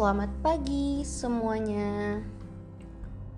Selamat pagi semuanya.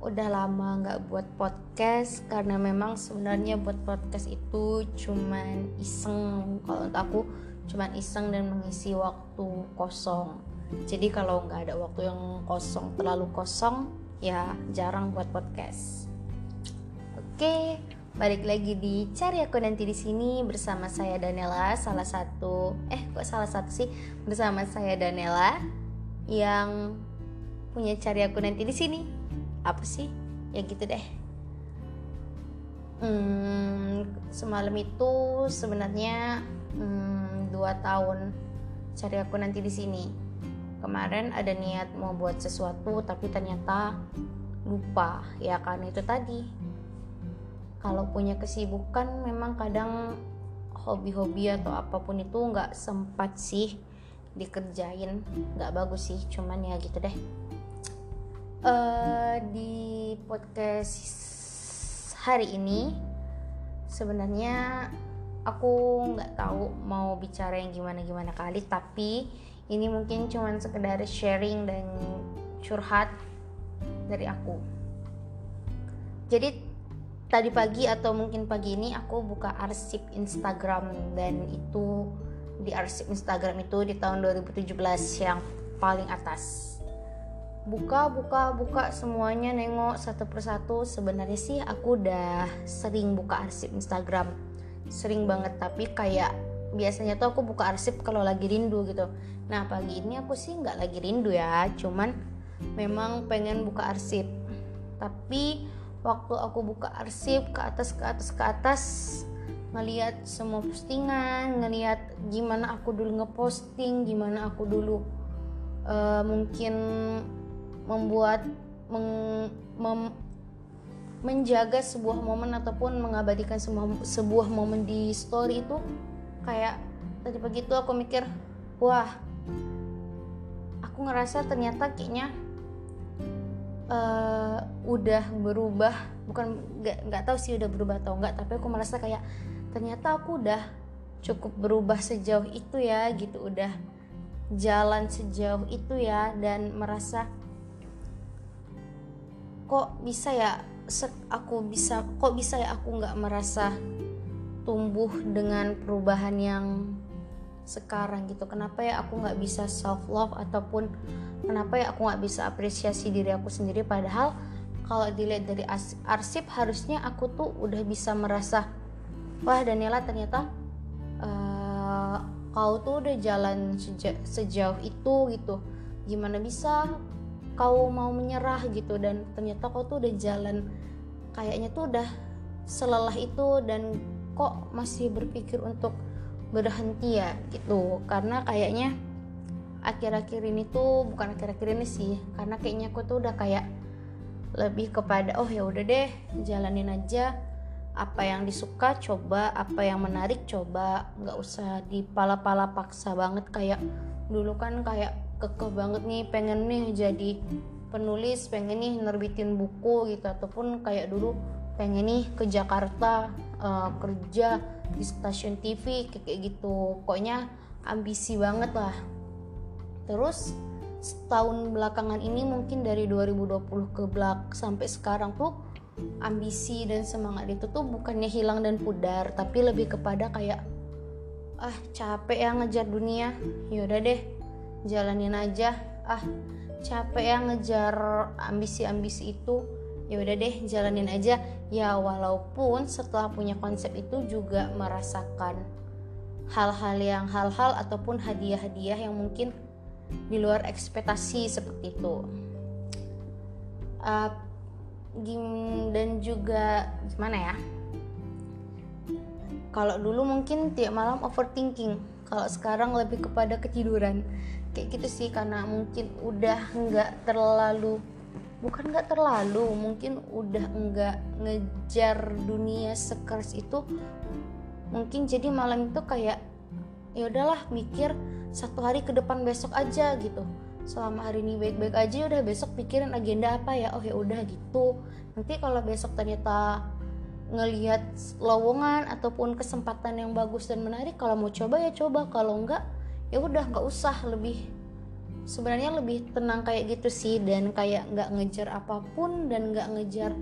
Udah lama nggak buat podcast karena memang sebenarnya buat podcast itu cuman iseng. Kalau untuk aku cuman iseng dan mengisi waktu kosong. Jadi kalau nggak ada waktu yang kosong terlalu kosong ya jarang buat podcast. Oke, balik lagi di cari aku nanti di sini bersama saya Danela salah satu eh kok salah satu sih bersama saya Danela yang punya cari aku nanti di sini. Apa sih? Ya gitu deh. Hmm, semalam itu sebenarnya hmm, dua tahun cari aku nanti di sini. Kemarin ada niat mau buat sesuatu tapi ternyata lupa. Ya kan itu tadi. Kalau punya kesibukan memang kadang hobi-hobi atau apa pun itu nggak sempat sih dikerjain. Nggak bagus sih cuman ya gitu deh. Uh, di podcast hari ini sebenarnya aku nggak tahu mau bicara yang gimana gimana kali tapi ini mungkin cuman sekedar sharing dan curhat dari aku. Jadi tadi pagi atau mungkin pagi ini aku buka arsip Instagram dan itu di arsip Instagram itu di tahun 2017 yang paling atas. Buka buka buka semuanya nengok satu persatu. Sebenarnya sih aku udah sering buka arsip Instagram. Sering banget tapi kayak biasanya tuh aku buka arsip kalau lagi rindu gitu. Nah pagi ini aku sih nggak lagi rindu ya cuman memang pengen buka arsip. Tapi waktu aku buka arsip ke atas ke atas ke atas ngelihat semua postingan ngelihat gimana aku dulu ngeposting gimana aku dulu uh, mungkin membuat meng, mem, menjaga sebuah momen ataupun mengabadikan sebuah, sebuah momen di story itu kayak tadi pagi itu aku mikir wah aku ngerasa ternyata kayaknya uh, udah berubah. Bukan nggak nggak tahu sih udah berubah atau enggak tapi aku merasa kayak ternyata aku udah cukup berubah sejauh itu ya gitu. Udah jalan sejauh itu ya dan merasa kok bisa ya aku bisa kok bisa ya aku nggak merasa tumbuh dengan perubahan yang sekarang gitu. Kenapa ya aku nggak bisa self love ataupun kenapa ya aku nggak bisa apresiasi diri aku sendiri? Padahal kalau dilihat dari arsip harusnya aku tuh udah bisa merasa wah Daniela ternyata uh, kau tuh udah jalan seja sejauh itu gitu. Gimana bisa kau mau menyerah gitu? Dan ternyata kau tuh udah jalan kayaknya tuh udah selelah itu dan kok masih berpikir untuk berhenti ya gitu. Karena kayaknya akhir-akhir ini tuh bukan akhir-akhir ini sih karena kayaknya aku tuh udah kayak lebih kepada oh ya udah deh jalanin aja apa yang disuka coba. Apa yang menarik coba. Nggak usah dipala-pala paksa banget. Kayak dulu kan kayak kekeh banget nih pengen nih jadi penulis pengen nih nerbitin buku gitu. Ataupun kayak dulu pengen nih ke Jakarta uh, kerja di stasiun TV kayak gitu. Pokoknya ambisi banget lah. Terus setahun belakangan ini mungkin dari 2020 ke belak sampai sekarang tuh ambisi dan semangat itu tuh bukannya hilang dan pudar tapi lebih kepada kayak ah capek ya ngejar dunia. Yaudah deh jalanin aja. Ah capek ya ngejar ambisi-ambisi itu. Ya udah deh jalanin aja. Ya walaupun setelah punya konsep itu juga merasakan hal-hal yang hal-hal ataupun hadiah-hadiah yang mungkin di luar ekspektasi seperti itu. Uh, dan juga gimana ya? Kalau dulu mungkin tiap malam overthinking. Kalau sekarang lebih kepada ketiduran. Kayak gitu sih karena mungkin udah nggak terlalu bukan nggak terlalu mungkin udah nggak ngejar dunia sekeras itu mungkin jadi malam itu kayak ya udahlah mikir satu hari ke depan besok aja gitu selama hari ini baik-baik aja udah besok pikirin agenda apa ya? Oh ya udah gitu. Nanti kalau besok ternyata ngelihat lowongan ataupun kesempatan yang bagus dan menarik kalau mau coba ya coba. Kalau enggak ya udah nggak usah. Lebih sebenarnya lebih tenang kayak gitu sih dan kayak nggak ngejar apa pun dan nggak ngejar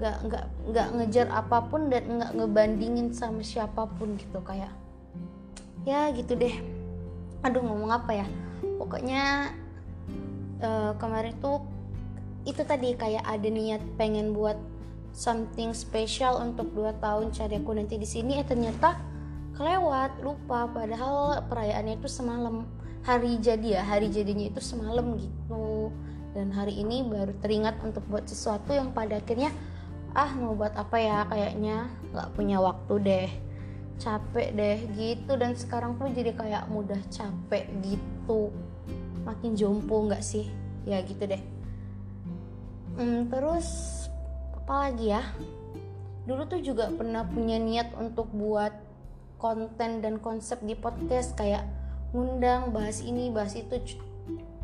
nggak nggak nggak ngejar apa pun dan nggak ngebandingin sama siapa pun gitu. Kayak ya gitu deh. Aduh ngomong apa ya pokoknya uh, kemarin tuh itu tadi kayak ada niat pengen buat something special untuk dua tahun cari aku nanti di sini eh ternyata kelewat lupa. Padahal perayaannya itu semalam. Hari jadi ya hari jadinya itu semalam gitu. Dan hari ini baru teringat untuk buat sesuatu yang pada akhirnya ah mau buat apa ya kayaknya? Nggak punya waktu deh capek deh gitu. Dan sekarang tuh jadi kayak mudah capek gitu. Makin jompo nggak sih? Ya gitu deh. Hmm, terus apa lagi ya? Dulu tuh juga pernah punya niat untuk buat konten dan konsep di podcast. Kayak ngundang bahas ini bahas itu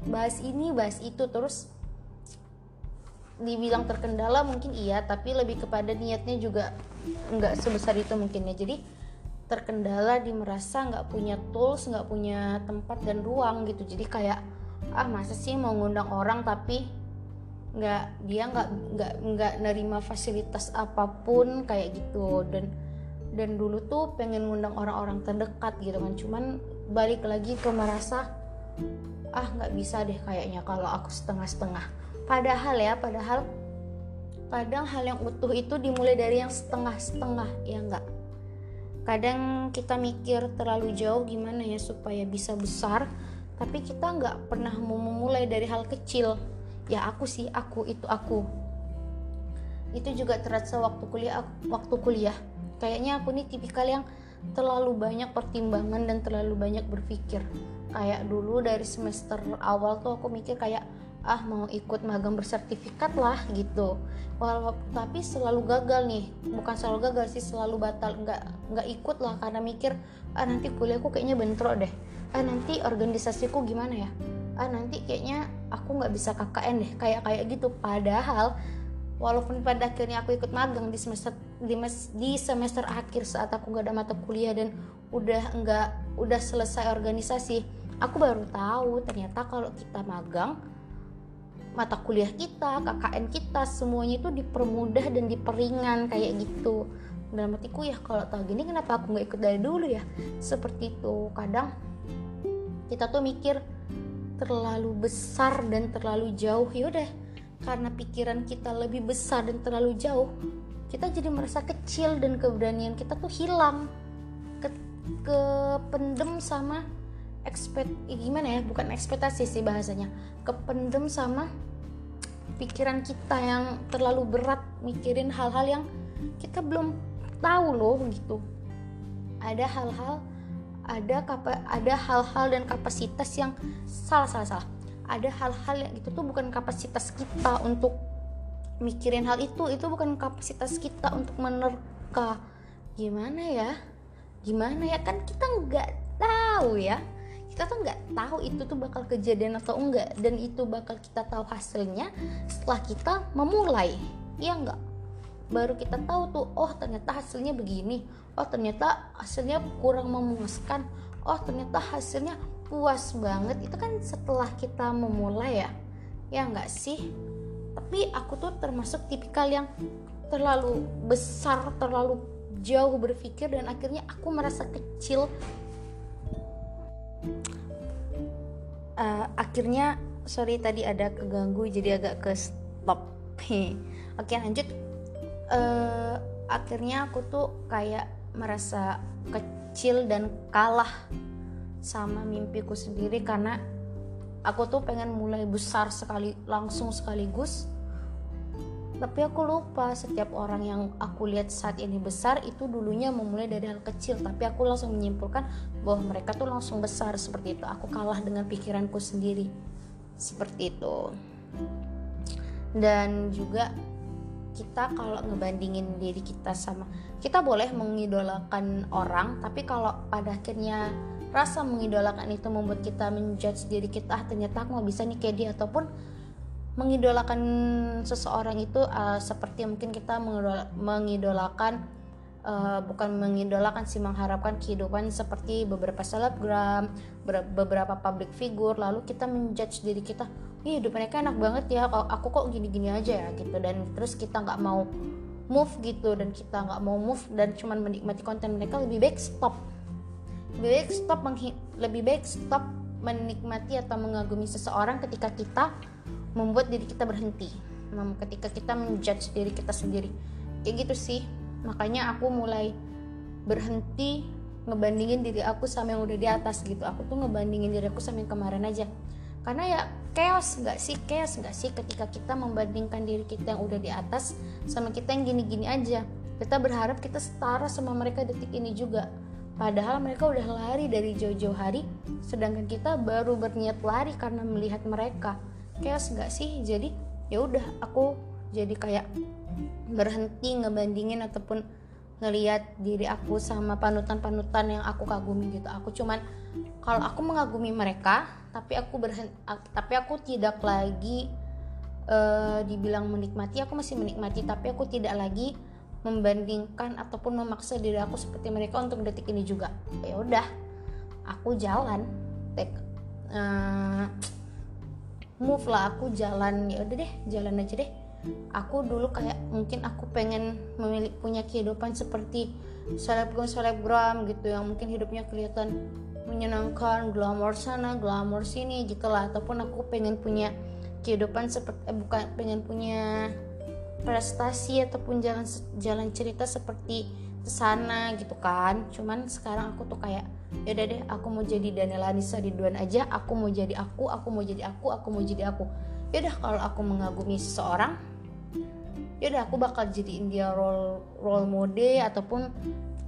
bahas ini bahas itu. Terus dibilang terkendala mungkin iya tapi lebih kepada niatnya juga nggak sebesar itu mungkin ya. Jadi terkendala di merasa nggak punya tools nggak punya tempat dan ruang gitu. Jadi kayak ah masa sih mau ngundang orang tapi nggak dia nggak nggak nggak nerima fasilitas apa pun kayak gitu. Dan dan dulu tuh pengen ngundang orang-orang terdekat gitu kan. Cuman balik lagi ke merasa ah nggak bisa deh kayaknya kalau aku setengah-setengah. Padahal ya padahal kadang hal yang utuh itu dimulai dari yang setengah-setengah ya enggak kadang kita mikir terlalu jauh gimana ya supaya bisa besar tapi kita nggak pernah mau memulai dari hal kecil. Ya aku sih aku itu aku. Itu juga terasa waktu kuliah waktu kuliah. Kayaknya aku nih tipikal yang terlalu banyak pertimbangan dan terlalu banyak berpikir. Kayak dulu dari semester awal tuh aku mikir kayak ah mau ikut magang bersertifikat lah gitu. Walau tapi selalu gagal nih. Bukan selalu gagal sih selalu batal. Nggak nggak ikut lah karena mikir ah nanti kuliahku kayaknya bentrok deh. Ah nanti organisasiku gimana ya? Ah nanti kayaknya aku nggak bisa KKN deh. Kayak kayak gitu. Padahal walaupun pada akhirnya aku ikut magang di semester di, mes, di semester akhir saat aku nggak ada mata kuliah dan udah nggak udah selesai organisasi aku baru tahu ternyata kalau kita magang mata kuliah kita KKN kita semuanya itu dipermudah dan diperingan kayak gitu. Dalam hatiku ya kalau tahu gini kenapa aku nggak ikut dari dulu ya? Seperti itu. Kadang kita tuh mikir terlalu besar dan terlalu jauh. Yaudah karena pikiran kita lebih besar dan terlalu jauh kita jadi merasa kecil dan keberanian kita tuh hilang. Ke, ke pendem sama ekspet eh, gimana ya? Bukan ekspektasi sih bahasanya. Kependem sama pikiran kita yang terlalu berat mikirin hal-hal yang kita belum tahu loh gitu. Ada hal-hal ada kapa, ada hal-hal dan kapasitas yang salah salah salah. Ada hal-hal yang itu tuh bukan kapasitas kita untuk mikirin hal itu itu bukan kapasitas kita untuk menerka. Gimana ya? Gimana ya? Kan kita nggak tahu ya kita tuh nggak tahu itu tuh bakal kejadian atau enggak dan itu bakal kita tahu hasilnya setelah kita memulai. Ya enggak baru kita tahu tuh oh ternyata hasilnya begini oh ternyata hasilnya kurang memuaskan oh ternyata hasilnya puas banget. Itu kan setelah kita memulai ya? Ya nggak sih? Tapi aku tuh termasuk tipikal yang terlalu besar terlalu jauh berpikir dan akhirnya aku merasa kecil uh, akhirnya sorry tadi ada keganggu jadi agak ke stop. Oke lanjut. Uh, akhirnya aku tuh kayak merasa kecil dan kalah sama mimpiku sendiri karena aku tuh pengen mulai besar sekali langsung sekaligus. Tapi aku lupa setiap orang yang aku lihat saat ini besar itu dulunya memulai dari hal kecil tapi aku langsung menyimpulkan bahwa mereka tuh langsung besar seperti itu. Aku kalah dengan pikiranku sendiri seperti itu. Dan juga kita kalau ngebandingin diri kita sama kita boleh mengidolakan orang tapi kalau pada akhirnya rasa mengidolakan itu membuat kita menjudge diri kita ah ternyata aku nggak bisa nih kayak dia ataupun mengidolakan seseorang itu uh, seperti mungkin kita mengidolakan uh, bukan mengidolakan sih mengharapkan kehidupan seperti beberapa selebgram beberapa public figure lalu kita menjudge diri kita Ih, hidup mereka enak banget ya kalau aku kok gini-gini aja ya gitu. Dan terus kita nggak mau move gitu dan kita nggak mau move dan cuman menikmati konten mereka lebih baik stop. Lebih baik stop lebih baik stop menikmati atau mengagumi seseorang ketika kita membuat diri kita berhenti ketika kita menjudge diri kita sendiri. Kayak gitu sih makanya aku mulai berhenti ngebandingin diri aku sama yang udah di atas gitu. Aku tuh ngebandingin diri aku sama yang kemarin aja. Karena ya chaos nggak sih? Chaos nggak sih ketika kita membandingkan diri kita yang udah di atas sama kita yang gini-gini aja? Kita berharap kita setara sama mereka detik ini juga. Padahal mereka udah lari dari jauh-jauh hari sedangkan kita baru berniat lari karena melihat mereka. Chaos nggak sih? Jadi ya udah aku jadi kayak berhenti ngebandingin ataupun ngelihat diri aku sama panutan-panutan yang aku kagumi gitu. Aku cuman kalau aku mengagumi mereka tapi aku berhenti tapi aku tidak lagi uh, dibilang menikmati aku masih menikmati tapi aku tidak lagi membandingkan ataupun memaksa diri aku seperti mereka untuk detik ini juga. Ya udah aku jalan take uh, move lah aku jalan. Ya udah deh jalan aja deh aku dulu kayak mungkin aku pengen memiliki punya kehidupan seperti selebgram selebgram gitu yang mungkin hidupnya kelihatan menyenangkan glamor sana glamor sini gitulah ataupun aku pengen punya kehidupan seperti eh, bukan pengen punya prestasi ataupun jalan jalan cerita seperti sana gitu kan. Cuman sekarang aku tuh kayak ya udah deh aku mau jadi Daniela Anissa Ridwan aja. Aku mau jadi aku aku mau jadi aku aku mau jadi aku. Ya udah kalau aku mengagumi seseorang ya udah aku bakal jadiin dia role role mode ataupun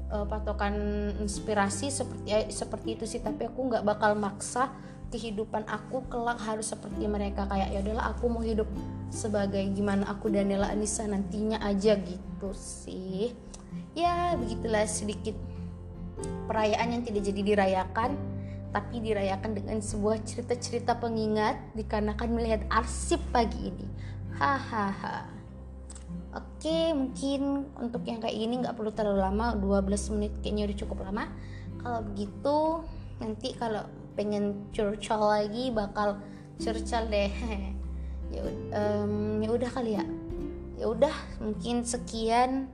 uh, patokan inspirasi seperti eh, seperti itu sih. Tapi aku nggak bakal maksa kehidupan aku kelak harus seperti mereka. Kayak ya udahlah aku mau hidup sebagai gimana aku Daniela Anissa nantinya aja gitu sih. Ya begitulah sedikit perayaan yang tidak jadi dirayakan tapi dirayakan dengan sebuah cerita-cerita pengingat dikarenakan melihat arsip pagi ini. Hahaha Oke, mungkin untuk yang kayak gini nggak perlu terlalu lama, 12 menit kayaknya udah cukup lama. Kalau begitu, nanti kalau pengen curcol lagi bakal curcol deh. ya um, udah kali ya. Ya udah, mungkin sekian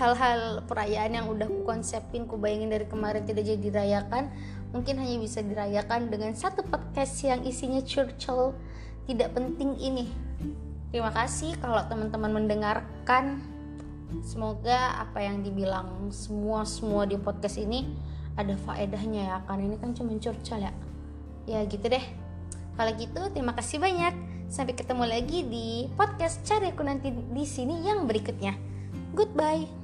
hal-hal perayaan yang udah ku konsepin ku bayangin dari kemarin tidak jadi dirayakan mungkin hanya bisa dirayakan dengan satu podcast yang isinya curcol tidak penting ini Terima kasih kalau teman-teman mendengarkan. Semoga apa yang dibilang semua semua di podcast ini ada faedahnya ya. Karena ini kan cuma curcol ya. Ya gitu deh. Kalau gitu terima kasih banyak. Sampai ketemu lagi di podcast cari aku nanti di sini yang berikutnya. Goodbye.